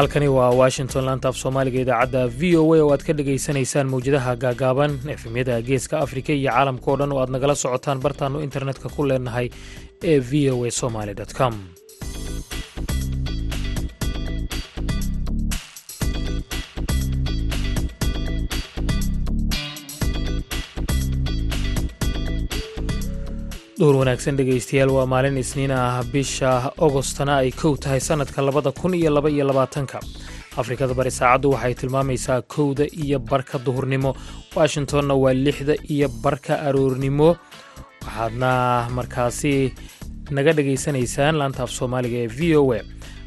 halkani waa washington laantaaf soomaaliga idaacadda v o a oo aad ka dhegaysanaysaan mawjadaha gaagaaban efemyada geeska afrika iyo caalamka oo dhan oo aad nagala socotaan bartaannu internetka ku leenahay ee v o a somaly com duur wanaagsan dhegaystayaal waa maalin isniin ah. Bisha ogostana ay kow tahay sannadka labada kun iyo laba iyo labaatanka. Afrikada bari saacaddu waxay tilmaamaysaa kowda iyo barka duhurnimo. Washingtonna waa lixda iyo barka aroornimo. Waxaadna markaasi naga dhegaysanaysaan laanta af soomaaliga ee v o a.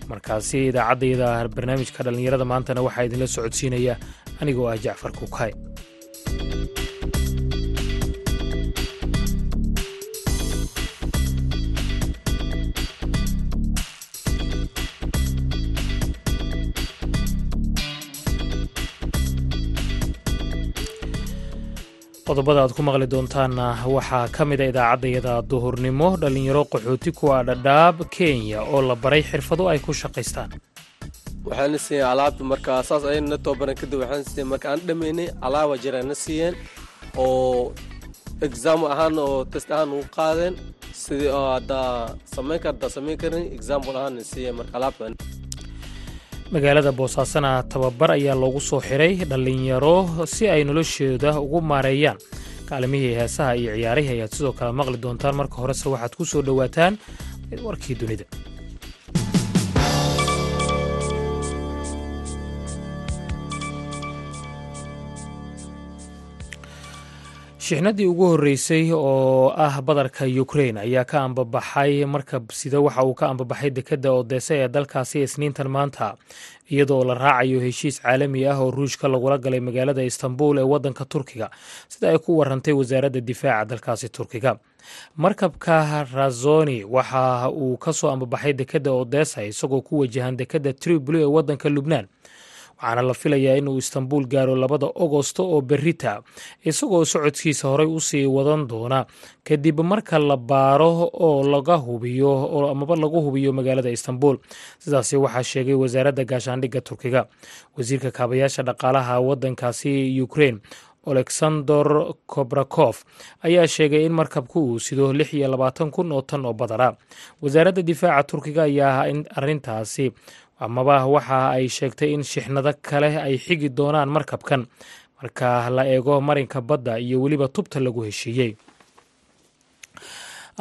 Markaasi idaacaddayda barnaamijka dhallinyarada maantana waxaa idinla socodsiinaya. Anigoo ah jacfar kukay qodobada aad ku maqli doontaanna waxaa ka mid a idaacaddayada duhurnimo dhallinyaro qaxooti kuwa dhadhaab kenya oo la baray xirfado ay ku shaqaystaan. Waxaana siiyeen alaabta markaa saas ayana toobaran kadib waxaan siiyeen marka aan dhamaynay alaaba jiraana siiyeen oo exam ahaan oo test ahaan ugu qaadeen. Sidii oo haddaa samayn kar haddaa samayn karin example ahaan siiyeen marka alaabta magaalada boosaasana tababar ayaa loogu soo xiray dhallinyaro si ay noloshooda ugu maareeyaan. Kaalimihii heesaha iyo ciyaarihii ayaad sidoo kale maqli doontaan. Marka horese waxaad ku soo dhowaataan warkii dunida shixnadii ugu horreysay oo ah badarka ukrain ayaa ka ambabaxay markab sida waxa uu ka ambabaxay dekedda odese ee dalkaasi isniintan maanta iyadoo la raacayo heshiis caalami ah oo ruushka lagula galay magaalada istanbul ee waddanka turkiga sida ay ku warantay wasaaradda difaaca dalkaasi turkiga. Markabka razoni waxa uu ka soo ambabaxay dekedda odesa isagoo ku wajahan dekedda tripoli ee waddanka lubnaan waxaana la filayaa inuu istanbul gaaro labada ogosto oo berita isagoo socodkiisa horey u sii wadan doona. Kadib marka la baaro oo laga hubiyo oo amaba lagu hubiyo magaalada istanbul. Sidaasi waxaa sheegay wasaaradda gaashaandhigga turkiga. Wasiirka kaabayaasha dhaqaalaha waddankaasi ukrain alexander kobrakof ayaa sheegay in markabku uu sido lix iyo labaatan kun oo tan oo badara wasaaradda difaaca turkiga ayaa arrintaasi amaba waxa ay sheegtay in shixnado kale ay xigi doonaan markabkan. Marka la eego marinka badda iyo weliba tubta lagu heshiiyey.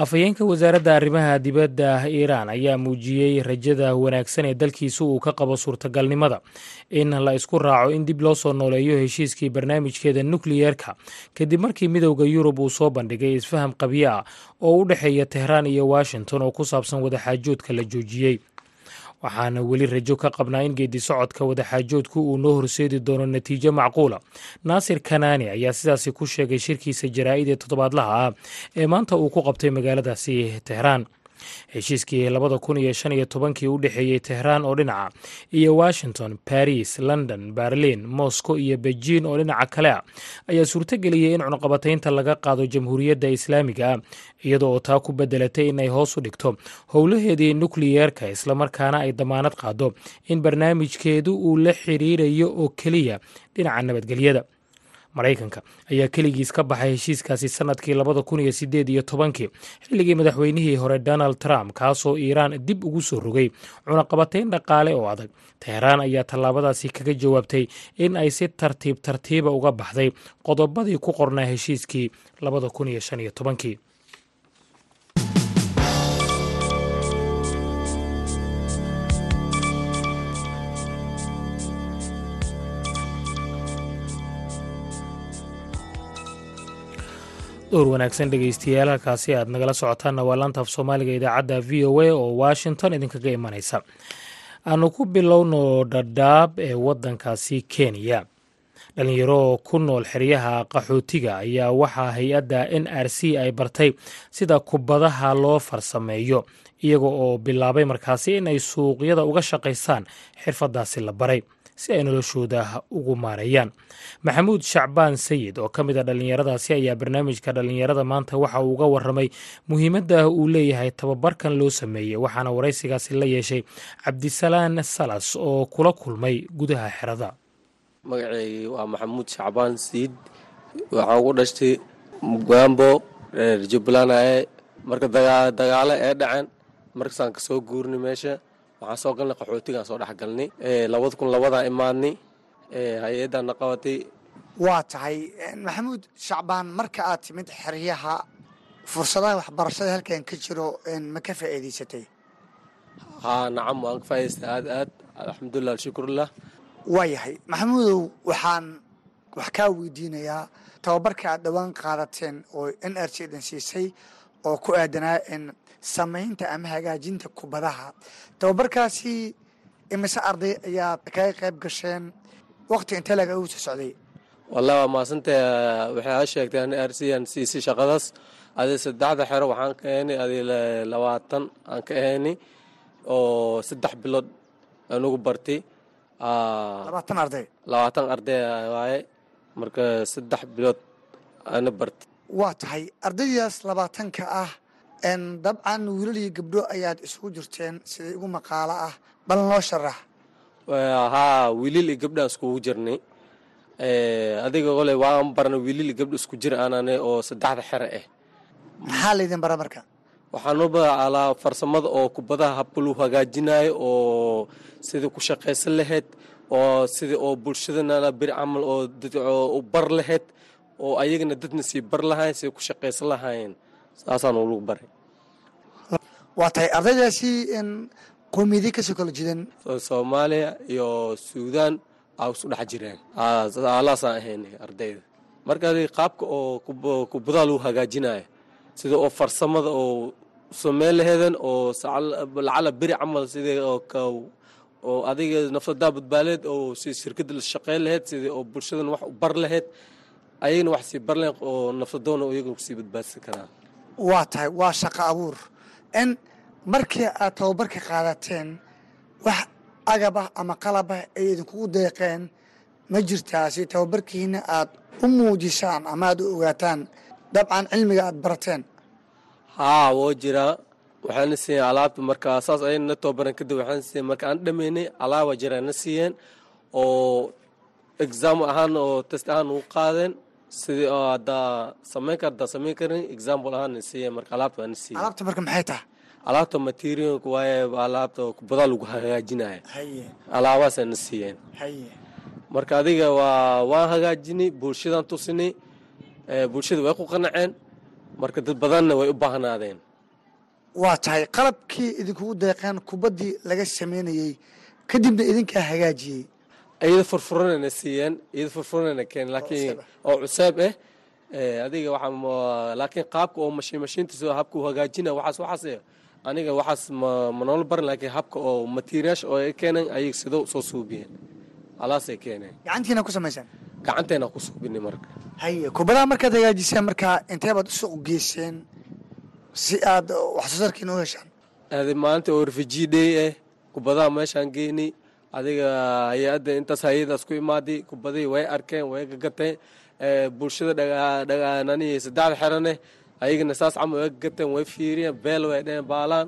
Afhayeenka wasaaradda arrimaha dibadda iiraan ayaa muujiyey rajada wanaagsan ee dalkiisu uu ka qabo suurtagalnimada. In la isku raaco in dib loo soo nooleeyo heshiiskii barnaamijkeeda nukliyeerka kadib markii midowda yurub uu soo bandhigay isfaham qabyo ah oo u dhexeeya tehraan iyo washington oo ku saabsan wadaxaajoodka la joojiyey waxaana weli rajo ka qabnaa in geedi socodka wadaxaajoodku uu noo horseedi doono natiijo macquula. Naasir kanaani ayaa sidaasi ku sheegay shirkiisa jaraa'id ee toddobaadlaha ah ee maanta uu ku qabtay magaaladaasi tehraan heshiiskii labada kun iyo shan iyo tobankii u dhexeeyey tehraan oo dhinaca iyo washington baris london berlin moscow iyo beijin oo dhinaca kale ah ayaa suurtogeliyey in cunaqabataynta laga qaado jamhuuriyadda islaamiga iyada oo taa ku bedelatay in ay hoos u dhigto howlaheedii nukliyeerka islamarkaana ay damaanad qaado in barnaamijkeedu uu la xiriirayo oo keliya dhinaca nabadgelyada maraykanka ayaa keligiis ka baxay heshiiskaasi sannadkii labada kun iyo sideed iyo tobankii. Xilligii madaxweynihii hore donald trump kaasoo iiraan dib ugu soo rogay cunaqabatayn dhaqaale oo adag. Teheraan ayaa tallaabadaasi kaga jawaabtay in ay si tartiib tartiiba uga baxday qodobadii ku qornaa heshiiskii labada kun iyo shan iyo tobankii door wanaagsan dhegaystayaal halkaasi aad nagala socotaanna waa laanta af soomaaliga idaacadda v o a oo washington idinkaga imanaysa. Aanu ku bilowno dhadhaab ee waddankaasi kenya. Dhalinyaro ku nool xeryaha qaxootiga ayaa waxaa hay'adda n r c ay bartay sida kubadaha loo farsameeyo iyaga oo bilaabay markaasi in ay suuqyada uga shaqaystaan xirfadaasi la baray si ay noloshooda ugu maareeyaan maxamuud shacbaan sayid oo ka mid a dhallinyaradaasi ayaa barnaamijka dhallinyarada maanta waxa uu uga waramay muhiimadda uu leeyahay tababarkan loo sameeyey waxaana waraysigaasi la yeeshay cabdisalaan salas oo kula kulmay gudaha xerada. Magaceygii waa maxamuud shacbaan sayid waxaan ugu dhashtay mugambo reer jubbaland aye marka dagaalo ee dhaceen markaasaan ka soo guurnay meesha waxaan soo galnay qaxootigaan soo dhex galnay labada kun labadaan imaadnay hay'addaanna qabatay waa tahay maxamuud shacbaan marka aad timid xeryaha fursadaha waxbarashada halkan ka jiro ma ka faa'iidaysatay? Haa nacam waan ka faa'idaystay aad aad. Alxamdulilah alshukurlah waayahay maxamuudow waxaan wax kaa weydiinayaa tababarka aad dhowaan qaadateen oo n r c dan siisay oo ku aadanaa samaynta ama hagaajinta kubadaha. Tababarkaasi imise arday ayaad kaga qayb gasheen waqti intee laga ugu soo socday? Wallahi waa mahadsantay waxay aa sheegtay n r c aan siisay shaqadaas adi saddexda xero waxaan ka ahaynay adi labaatan aan ka ahaynay oo saddex bilood anugu bartay labaatan arday? labaatan arday waaye marka saddex bilood ana bartay waa tahay ardaydaas labaatanka ah dabcan wiilal iyo gabdho ayaad isugu jirteen siday ugu maqaalo ah bal noo sharax haa wiilil iyo gabdhaan iskugu jirnay. Adiga ole waan barna wiilil iyo gabdho isku jir aanane oo saddexda xere ah maxaa laydin bara marka? Waxaanu alaa farsamada oo kubadaha habka lagu hagaajinayo oo sidai ku shaqaysan lahayd oo sidai oo bulshadana beri camal oo u bar lahayd oo ayagana dadna sii bar lahayn siday ku shaqaysan lahaayeen saasaanu lagu baray. Waa tahay ardaydaasi qowmiyadii ka soo kala jidan? Soomaaliya iyo suudaan aa isu dhex jireen. Alaasaan ahaynay ardayda. Marka qaabka oo kubadaha lagu hagaajinayo sida oo farsamada oo sameyn laheedan oo lacala beri camal sida oo adiga nafsadaa badbaaleed oo si shirkada la shaqeyn laheyd sida oo bulshadan wax u bar laheyd ayagana wax sii bar laheyd oo nafsadoona iyagana ku sii badbaadsan karaan waa tahay waa shaqo abuur. In markii aad tababarka qaadateen wax agab ah ama qalab ah ay idinkugu deeqeen ma jirtaa si tababarkiina aad u muujisaan ama aad u ogaataan dabcan cilmiga aad barateen. Haa woo jiraa. Waxaana siiyeen alaabta marka saas ayayna na tababaran kadib waxaan siiyeen marka aan dhamaynay alaaba jiraan na siiyeen oo exam ahaan oo test ahaan ugu qaadeen sidii oo haddaa samayn kar haddaa samayn karin? Example ahaan siiyeen marka alaabta waa na siiyeen alaabta marka maxay tahay? Alaabta materialka waaye alaabta kubadaa lagu hagaajinaya haye. Alaabaasay na siiyeen. Marka adiga waa waan hagaajinay bulshadaan tusinay bulshada way ku qanaceen marka dad badanna way u baahnaadeen. Waa tahay qalabkii idinkugu deeqeen kubaddii laga sameynayey kadibna idinkaa hagaajiyey iyada furfuranayna siiyeen iyada furfuranayna keen laakiin oo cuseeb ah adiga waxaa laakiin qaabka oo mashiin mashiintiisa habka uu hagaajina waxaas waxaas aniga waxaas ma ma noola barin laakiin habka oo materiyaasha oo ay keeneen ayag sidoo soo suubiyeen. Alaasay keeneen. Gacantiina ku samaysaan gacanteena ku suubinay marka. Haye kubadaha markaad hagaajiseen markaa intee baad u suuq geyseen si aad wax soo saarkiina u heshaan? Adi maanta oo refugee day ah kubadaha meeshaan geynay adiga hay'adda intaas hay'adaas ku imaaday kubadihii way arkeen way gagateen bulshada dhagaanani saddexda xerane ayagana saas camal way gagateen way fiiriyeen beel way dheheen baalaan.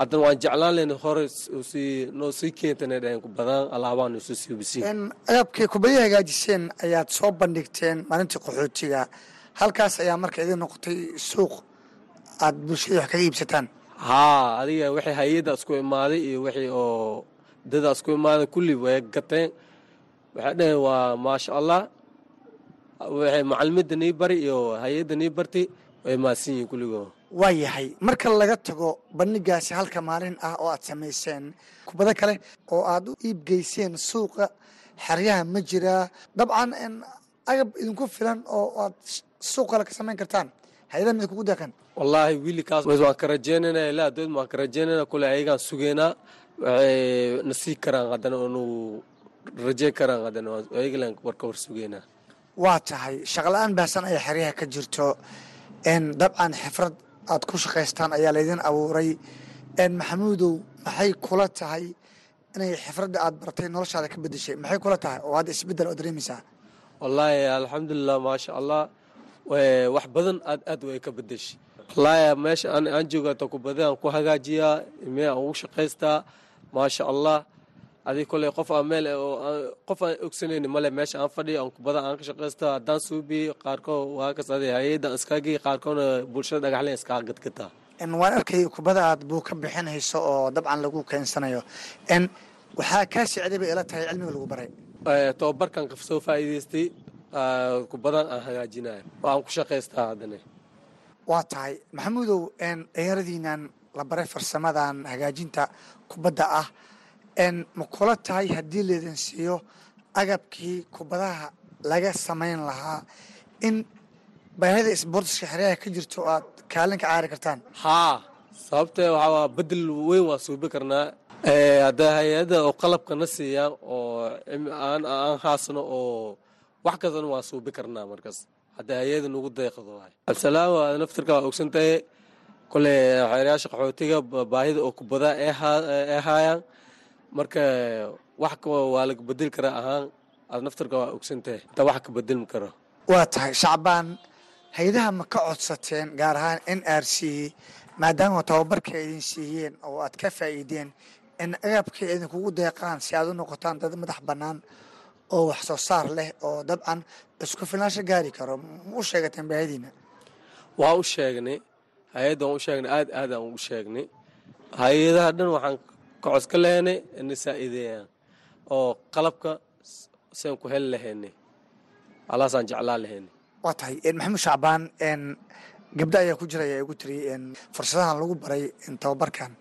Haddana waan jeclaan lehna hore noo sii keentana dheheen kubadaan alaabaan isu siibisiin agabkii kubadihii hagaajiseen ayaad soo bandhigteen maalintii qaxootiga. Halkaas ayaa marka idin noqotay suuq aad bulshada wax kaga iibsataan. Haa adiga waxay hay'addaas ku imaaday iyo wixii oo dadaas ku imaaday kulli way gateen. Waxay dhaheen waa maasha allah. Waxay macalimiinta nii bari iyo hay'adda nii bartay way maadsan yihiin kulligoo waa yahay. Marka laga tago bandhigaasi halka maalin ah oo aad samayseen kubado kale oo aad u iibgeyseen suuqa xeryaha ma jiraa dabcan agab idinku filan oo aad suuq kale ka samayn kartaan hay'adaha mid kugu deeqeen wallaahi wiilikaas waan ka rajeynayna ilaa adood waan ka rajeynayna kule ayagaan sugeynaa waxay na sii karaan haddana anu rajey karaan haddana ayagalan war ka war sugeynaa waa tahay. Shaqla-aan baahsan ayaa xeryaha ka jirto. Dabcan xifrad aad ku shaqaystaan ayaa laydin abuuray. Maxamuudow maxay kula tahay inay xifradda aad baratay noloshaada ka bedeshay maxay kula tahay? Oo hadda isbeddel oo dareemaysaa? Wallaahi alxamdulilah maasha allah. Wax badan aad aad way ka bedeshay wallaahi meesha aan joogato kubadaan ku hagaajiyaa imee aan ugu shaqaystaa maasha allah adig koley qof aan meel qof aan ogsanayni male meesha aan fadhiyo aan kubada aan ka shaqaysta haddaan suubiyo qaarkood waa kas adi hay'addan iskaagii qaarkoodna bulshada dhagaxlen iskaa gadgataa waan arkay kubada aad buu ka bixinayso oo dabcan lagu keensanayo. N waxaa kaa sicday bay ila tahay cilmiga lagu baray. Tobabarkan ka soo faa'iidaystay kubadan aan hagaajinayo oo aan ku shaqaystaa haddana waa tahay. Maxamuudow dhalinyaradiinan la baray farsamadan hagaajinta kubadda ah. Ma kula tahay haddii laydin siiyo agabkii kubadaha laga samayn lahaa in baahida isboortiska xeryaha ka jirto oo aad kaalin ka caari kartaan? Haa sababtee waxaa bedel weyn waa suubi karnaa. Hadda hay'adda oo qalabkana siiyaan oo aan haasno oo wax kastana waa suubi karnaa markaas. Hadda hay'ada nagu deeqdo absalaam waa naftirka waa ogsantahay kole xeeryaasha qaxootiga baahida oo kubadaa ee haayaan. Marka wax waa laga bedeli karaa ahaan aad naftarka waa ogsantahay inta wax ka bedelmi karo. Waa tahay shacbaan hay'adaha ma ka codsateen gaar ahaan n r c maadaama tababarka idin siiyeen oo aad ka faa'iideen in agabkay idinkugu deeqaan si aad u noqotaan dad madax bannaan oo wax soo saar leh oo dabcan isku filnaansho gaari karo. Ma u sheegateen baahadiina waa u sheegnay hay'adda waan u sheegnay aad aadaan ugu sheegnay. Hay'adaha dhan waxaan ka codska lehenay ina saa'iideeyaan oo qalabka sian ku heli lahaynay alaasaan jeclaa lahaynay waa tahay maxamed shacbaan gabdha ayaa ku jira ayaa igu tiri fursadahan lagu baray tababarkan.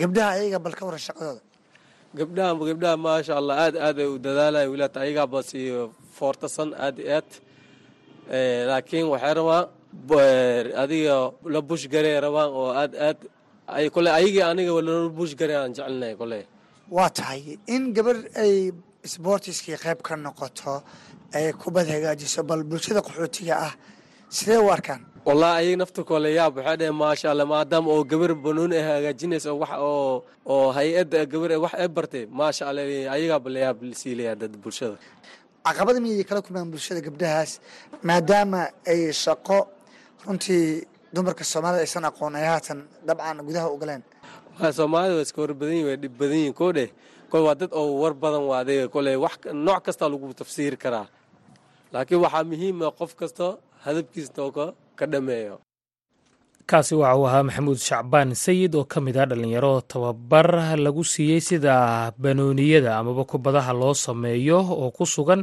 Gabdhaha ayaga bal ka waran shaqadooda? Gabdhaha gabdhaha maasha allah aad aad ay u dadaalaya wilaata ayagaaba siiyo foortasan aad i aad. Laakiin waxay rabaan adiga la bush garey rabaan oo aad aad kole ayagii aniga lala bush garey aan jecelnahay kole. Waa tahay in gabar ay sboortiskii qayb ka noqoto ay kubad hagaajiso bal bulshada qaxootiga ah sidee u arkaan? Wallahi ayaga naftirkoole yaab waxay dhaheen maasha allah maadaama oo gabar banooni ay hagaajinayso wax oo oo hay'adda gabar wax ay bartay maasha allah ayagaaba layaab sii leeyahay dad bulshada. Caqabada miyay kala kulmaan bulshada gabdhahaas maadaama ay shaqo runtii dumarka soomaalida aysan aqoon ay haatan dabcan gudaha u galeen. Soomaalida waa iska war badan yihiin way dhib badan yihiin koo dheh kole waa dad oo war badan waa adiga. Kole wax nooc kastaa lagu tafsiiri karaa. Laakiin waxaa muhiima qof kasta hadabkiisna ka dhameeyo kaasi waxa uu ahaa maxamuud shacbaan sayid oo ka mid ah dhallinyaro tababar lagu siiyey sida banooniyada amaba kubadaha loo sameeyo oo ku sugan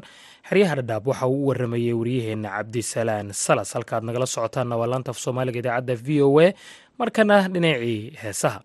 xeryaha dhadhaab. Waxa uu u waramayey waryaheenna cabdisalaan salas. Halkaad nagala socotaanna waa laanta af soomaaliga idaacadda v o a markana dhinacii heesaha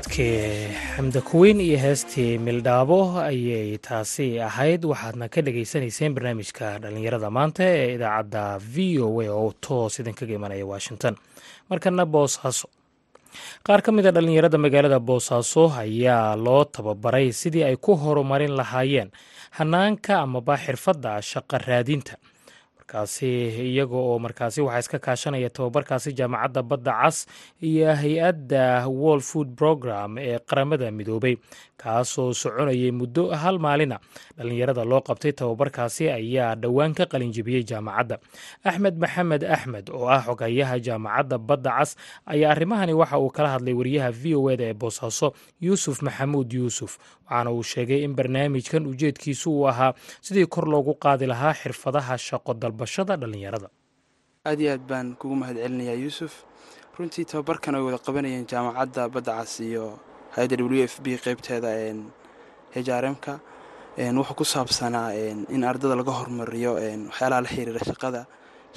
codkii xamda kuweyn iyo heestii mildhaabo ayay taasi ahayd. Waxaadna ka dhagaysanayseen barnaamijka dhallinyarada maanta ee idaacadda v o a oo toos idinkaga imanaya washington. Markana boosaaso qaar ka mid a dhallinyarada magaalada boosaaso ayaa loo tababaray sidii ay ku horumarin lahaayeen hanaanka amaba xirfadda shaqa raadinta markaasi iyaga oo markaasi waxaa iska kaashanaya tababarkaasi jaamacadda badda cas iyo hay'adda world food program ee qaramada midoobay kaasoo soconayay muddo hal maalina dhallinyarada loo qabtay tababarkaasi ayaa dhowaan ka qalinjibiyey jaamacadda. Axmed maxamed axmed oo ah xogayaha jaamacadda badda cas ayaa arrimahani waxa uu kala hadlay wariyaha v o eda ee boosaaso yuusuf maxamuud yuusuf waxaana uu sheegay in barnaamijkan ujeedkiisu uu ahaa sidii kor loogu qaadi lahaa xirfadaha shaqo dalbashada dhallinyarada. Aad iyo aad baan kugu mahad yuusuf. Runtii tababarkan ay wada qabanayeen jaamacadda badda cas iyo hay'adda w f b qeybteeda h r m-ka wuxuu ku saabsanaa in ardada laga hormariyo waxyaalaha la xiriira shaqada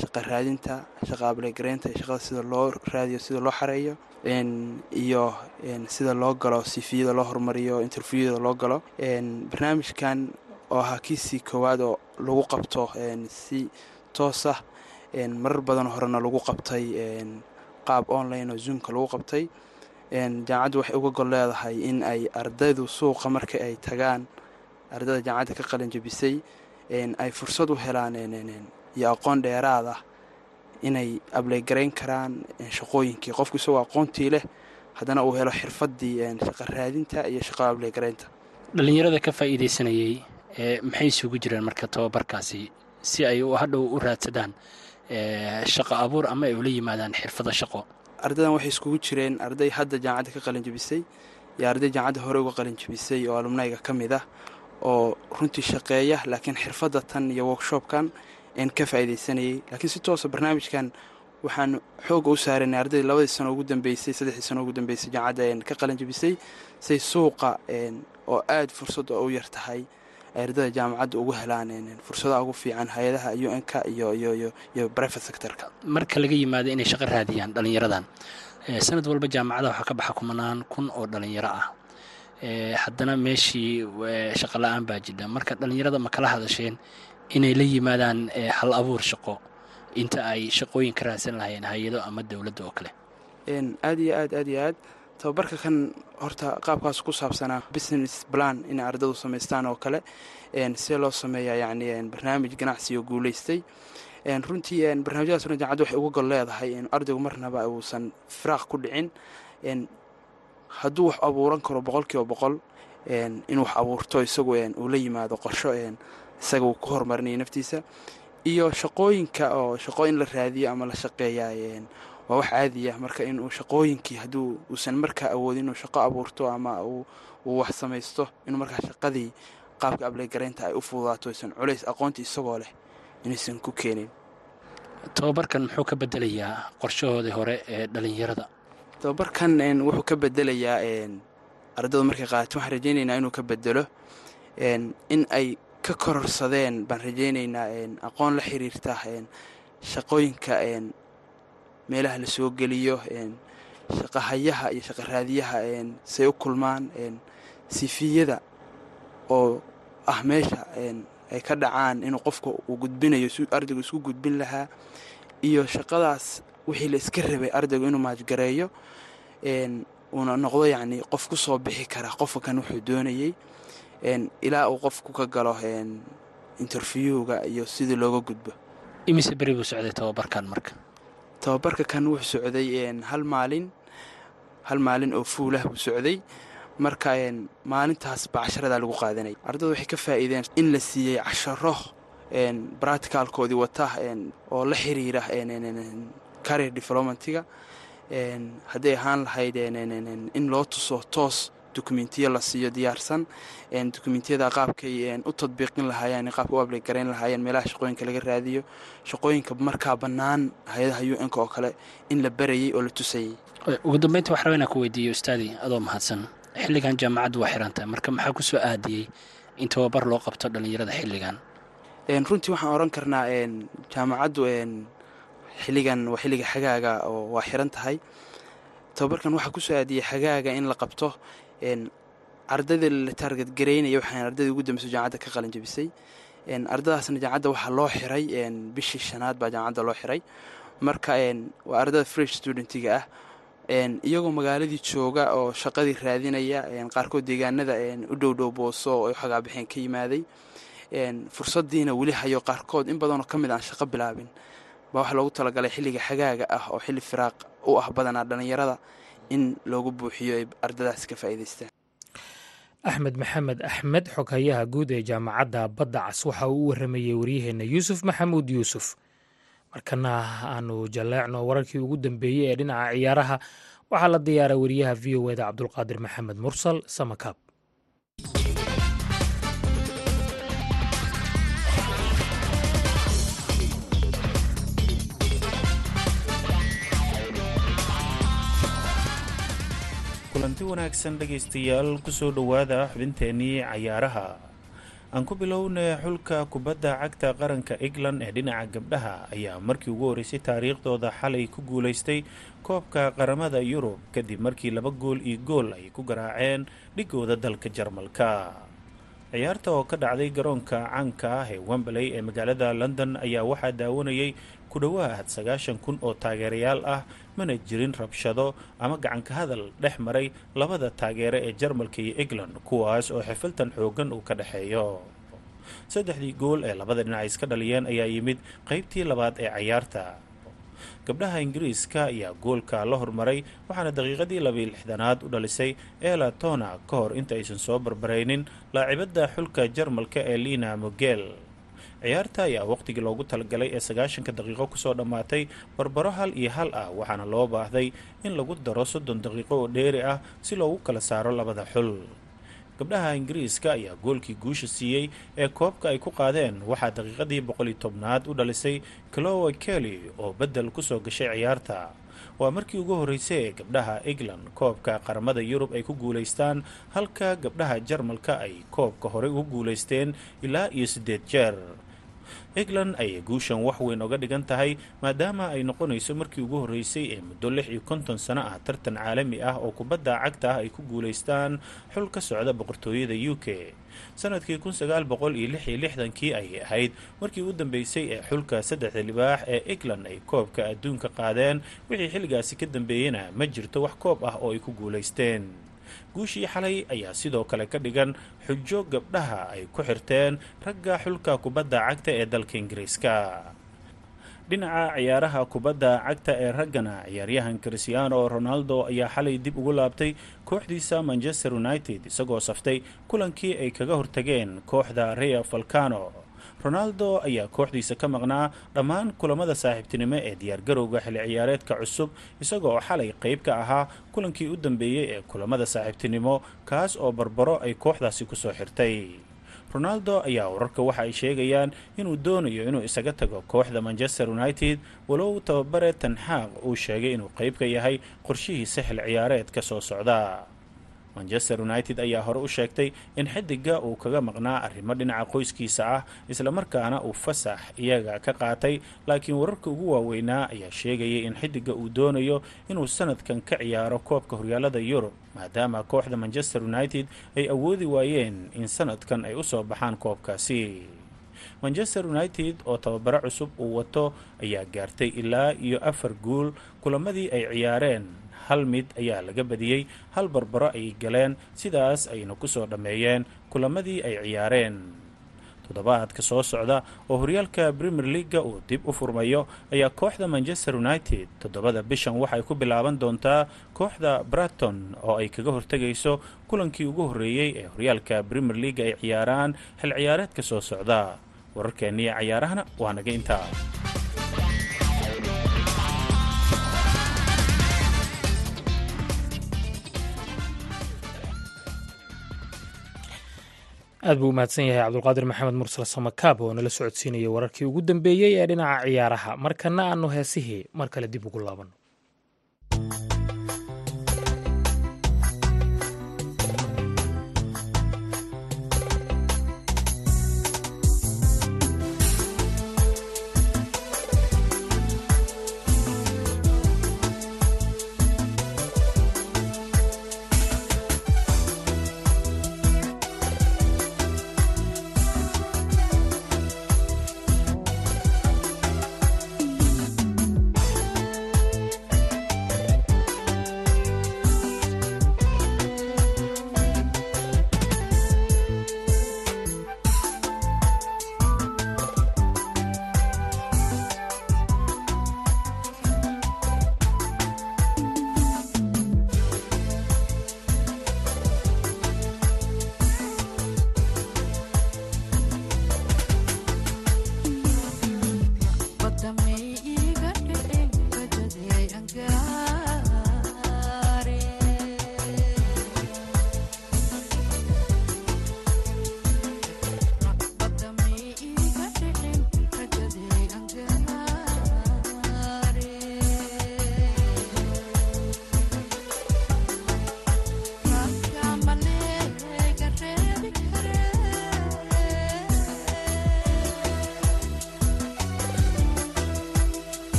shaqa raadinta shaqa ablegareynta shaqada sida loo raadiyo sida loo xareeyo iyo sida loo galo sifiyada loo hormariyo interviewada loo galo barnaamijkan oo ahaa kiisii koowaad oo lagu qabto si toos ah marar badan horena lagu qabtay qaab online oo zoomka lagu qabtay jaamacaddu waxay uga gol leedahay in ay ardaydu suuqa marka ay tagaan. Ardayda jaamacadda ka qalin jabisay ay fursad u helaan iyo aqoon dheeraad ah inay ableygarayn karaan shaqooyinkii. Qofku isagoo aqoontii leh. Haddana uu helo xirfaddii shaqa raadinta iyo shaqo ableygaraynta dhallinyarada ka faa'iidaysanayey maxay isugu jireen marka tababarkaasi? Si ay hadhow u raadsadaan shaqo abuur ama ay ula yimaadaan xirfado shaqo ardaydan waxay iskugu jireen arday hadda jaamacadda ka qalin jabisay iyo arday jaamacadda hore uga qalin jabisay oo alumnayga ka mid ah oo runtii shaqeeya laakiin xirfadda tan iyo workshopkan n ka faa'iidaysanayay. Laakiin si toosa barnaamijkan waxaan xooga u saaranay ardaydii labadii sano ugu dambeysay saddexdii sano ugu dambeysay jaamacadda ka qalin jabisay say suuqa oo aada fursad u yar tahay ay ardada jaamacadda ugu helaan fursadaha ugu fiican hay'adaha u n k iyo iyo iyo brivate sectorka. Marka laga yimaado inay shaqo raadiyaan dhallinyaradan sanad walba jaamacada waxaa ka baxa kumanaan kun oo dhallinyaro ah. Haddana meeshii shaqo la'aan baa jidha marka dhallinyarada ma kala hadasheen inay la yimaadaan hal abuur shaqo inta ay shaqooyin ka raadsan lahayeen hay'ado ama dowladda oo kale? Aad iyo aad aad iyo aad tababarka kan horta qaabkaas ku saabsanaa business plan inay ardadu samaystaan oo kale see loo sameeyaa yacni barnaamij ganacsi oo guulaystay. Runtii barnaamijyadaas jaamacadda waxay uga gol leedahay in ardaygu marnaba uusan firaaq ku dhicin. Hadduu wax abuuran karo boqol kiiba boqol inuu wax abuurto isagu uu la yimaado qorsho isaga uu ku horumarinaya naftiisa. Iyo shaqooyinka oo shaqo in la raadiyo ama la shaqeeyaa waa wax caadi ah. Marka inuu shaqooyinkii hadduu uusan markaa awoodin inuu shaqo abuurto ama uu wax samaysto inuu markaa shaqadii qaabka ableygaraynta ay u fududaato aysan culays aqoontii isagoo leh inaysan ku keenin. Tababarkan muxuu ka bedelayaa qorshahoodii hore ee dhallinyarada tababarkan wuxuu ka bedelayaa ardadu markay qaadato waxaan rajaynaynaa inuu ka bedelo in ay ka kororsadeen baan rajaynaynaa aqoon la xiriirta shaqooyinka meelaha la soo geliyo shaqahayaha iyo shaqaraadiyaha say u kulmaan sifiyada oo ah meesha ay ka dhacaan inuu qofka uu gudbinayo ardaygu isku gudbin lahaa iyo shaqadaas wixii la iska rabay ardaygu inuu maajgareeyo uuna noqdo yacni qof ku soo bixi kara qofka kan wuxuu doonayey ilaa uu qofku ka galo interviewga iyo sidii looga gudbo. Imise beri buu socday tababarkan marka tababarka kan wuxuu socday hal maalin hal maalin oo fuulah buu socday. Marka maalintaas baa casharadaa lagu qaadanaya ardada waxay ka faa'iideen in la siiyey casharo bracticalkoodii wata oo la xiriira career developmentiga. Hadday ahaan lahayd in loo tuso toos dokumentiya la siiyo diyaarsan dokumentiyada qaabkay u tadbiiqin lahaayeen qaabka u ablegarayn lahaayeen meelaha shaqooyinka laga raadiyo shaqooyinka markaa bannaan hay'adaha u n-ka oo kale in la barayay oo la tusayay ugu dambeynta waxaa inaan ku weydiiyo ustaadi adoo mahadsan xilligan jaamacaddu waa xiran tahay marka maxaa ku soo aadiyey in tababar loo qabto dhallinyarada xilligan? Runtii waxaan oran karnaa jaamacaddu xilligan waa xilliga xagaaga oo waa xiran tahay. Tababarkan waxaa ku soo aadiyey xagaaga in la qabto ardayda la taarget garaynaya waxaan ardayda ugu dambeyso jaamacadda ka qalin ardadaasna jaamacadda waxaa loo xiray bishii shanaad baa jaamacadda loo xiray. Marka waa ardada fresh studentiga ah. Iyagoo magaaladii jooga oo shaqadii raadinaya qaarkood deegaanada u dhowdhow booso oo xagaabixeen ka yimaaday. Fursadiina weli hayo qaarkood in badanoo ka mid aan shaqo bilaabin. Baa waxaa loogu talagalay xilliga xagaaga ah oo xilli firaaq u ah badanaa dhallinyarada in loogu buuxiyo ay ardadaas ka faa'iidaystaan. Axmed maxamed axmed xoghayaha guud ee jaamacadda badda cas waxa uu u waramayey waryaheenna yuusuf maxamuud yuusuf. Markana aanu jalleecno wararkii ugu dambeeyey ee dhinaca ciyaaraha waxaa la diyaaray wariyaha v o eda cabdulqaadir maxamed mursal samakaab kulanti wanaagsan dhegaystayaal ku soo dhowaada xubinteennii cayaaraha. Aan ku bilownay xulka kubadda cagta qaranka england ee dhinaca gabdhaha ayaa markii ugu horreysay taariikhdooda xalay ku guulaystay koobka qaramada yurub kadib markii laba gool iyo gool ay ku garaaceen dhigooda dalka jarmalka ciyaarta oo ka dhacday garoonka caanka ah ee wembley ee magaalada london ayaa waxaa daawanayay ku dhowaad sagaashan kun oo taageerayaal ah mana jirin rabshado ama gacanka hadal dhex maray labada taageere ee jarmalka iyo england kuwaas oo xifiltan xoogan uu ka dhexeeyo saddexdii gool ee labada dhinac iska dhaliyeen ayaa yimid qeybtii labaad ee cayaarta gabdhaha ingiriiska ayaa goolka la hormaray waxaana daqiiqadii labiyi lixdanaad u dhalisay ela tona ka hor inta aysan soo barbaraynin laacibadda xulka jarmalka ee lina mogel. Ciyaarta ayaa waqtigii loogu talagalay ee sagaashanka daqiiqo ku soo dhammaatay barbaro hal iyo hal ah waxaana loo baahday in lagu daro soddon daqiiqo oo dheeri ah si loogu kala saaro labada xul gabdhaha ingiriiska ayaa goolkii guusha siiyey ee koobka ay ku qaadeen. Waxaa daqiiqadii boqol iyo tobnaad u dhalisay clowe kelly oo beddel ku soo gashay ciyaarta. Waa markii ugu horreysay ee gabdhaha england koobka qaramada yurub ay ku guulaystaan halka gabdhaha jarmalka ay koobka horey ugu guulaysteen ilaa iyo siddeed jeer england ayay guushan wax weyn oga dhigan tahay maadaama ay noqonayso markii ugu horreysay ee muddo lix iyo konton sano ah tartan caalami ah oo kubadda cagta ah ay ku guulaystaan xul ka socda boqortooyada u k. Sanadkii kun sagaal boqol iyo lix iyo lixdankii ayay ahayd markii u dambeysay ee xulka saddexda libaax ee england ay koobka adduunka qaadeen wixii xilligaasi ka dambeeyena ma jirto wax koob ah oo ay ku guulaysteen guushii xalay ayaa sidoo kale ka dhigan xujo gabdhaha ay ku xirteen ragga xulka kubadda cagta ee dalka ingiriiska. Dhinaca ciyaaraha kubadda cagta ee raggana ciyaaryahan christiano ronaldo ayaa xalay dib ugu laabtay kooxdiisa manchester united isagoo saftay kulankii ay kaga hortageen kooxda rea falcano ronaldo ayaa kooxdiisa ka maqnaa dhammaan kulamada saaxiibtinimo ee diyaargarowga xilli ciyaareedka cusub isagoo xalay qayb ka ahaa kulankii u dambeeyey ee kulamada saaxiibtinimo kaas oo barbaro ay kooxdaasi ku soo xirtay. Ronaldo ayaa wararka waxa ay sheegayaan inuu doonayo inuu isaga tago kooxda manchester united walow tababare tanxaaq uu sheegay inuu qayb ka yahay qorshihiisa xil ciyaareedka soo socda manchester united ayaa hore u sheegtay in xidiga uu kaga maqnaa arrimo dhinaca qoyskiisa ah islamarkaana uu fasax iyaga ka qaatay laakiin wararka ugu waaweynaa ayaa sheegayay in xidiga uu doonayo inuu sanadkan ka ciyaaro koobka horyaalada yurub maadaama kooxda manchester united ay awoodi waayeen in sanadkan ay u soo baxaan koobkaasi. Manchester united oo tababaro cusub uu wato ayaa gaartay ilaa iyo afar guul kulamadii ay ciyaareen hal mid ayaa laga badiyey hal barbaro ayay galeen sidaas ayna ku soo dhammeeyeen kulamadii ay ciyaareen. Toddobaadka soo socda oo horyaalka premier leaga uu dib u furmayo ayaa kooxda manchester united toddobada bishan waxay ku bilaaban doontaa kooxda braton oo ay kaga hortegayso kulankii ugu horreeyey ee horyaalka premier leaga ay ciyaaraan xil ciyaareedka soo socda. Wararkeennii cayaarahana waa naga intaa aad buu u mahadsan yahay cabdulqaadir maxamed mursal samakaab oo nala socodsiinayay wararkii ugu dambeeyey ee dhinaca ciyaaraha. Markana aanu heesihii mar kale dib ugu laabanno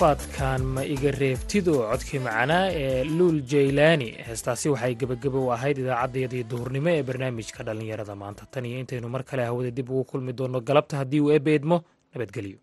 rafaadkan ma iga reebtid oo codkii macanaa ee luul jaylaani. Heestaasi waxay gebageba u ahayd idaacaddayadii duhurnimo ee barnaamijka dhallinyarada. Maanta tan iyo intaynu mar kale hawada dib ugu kulmi doonno galabta haddii uu eebba idmo nabadgelyo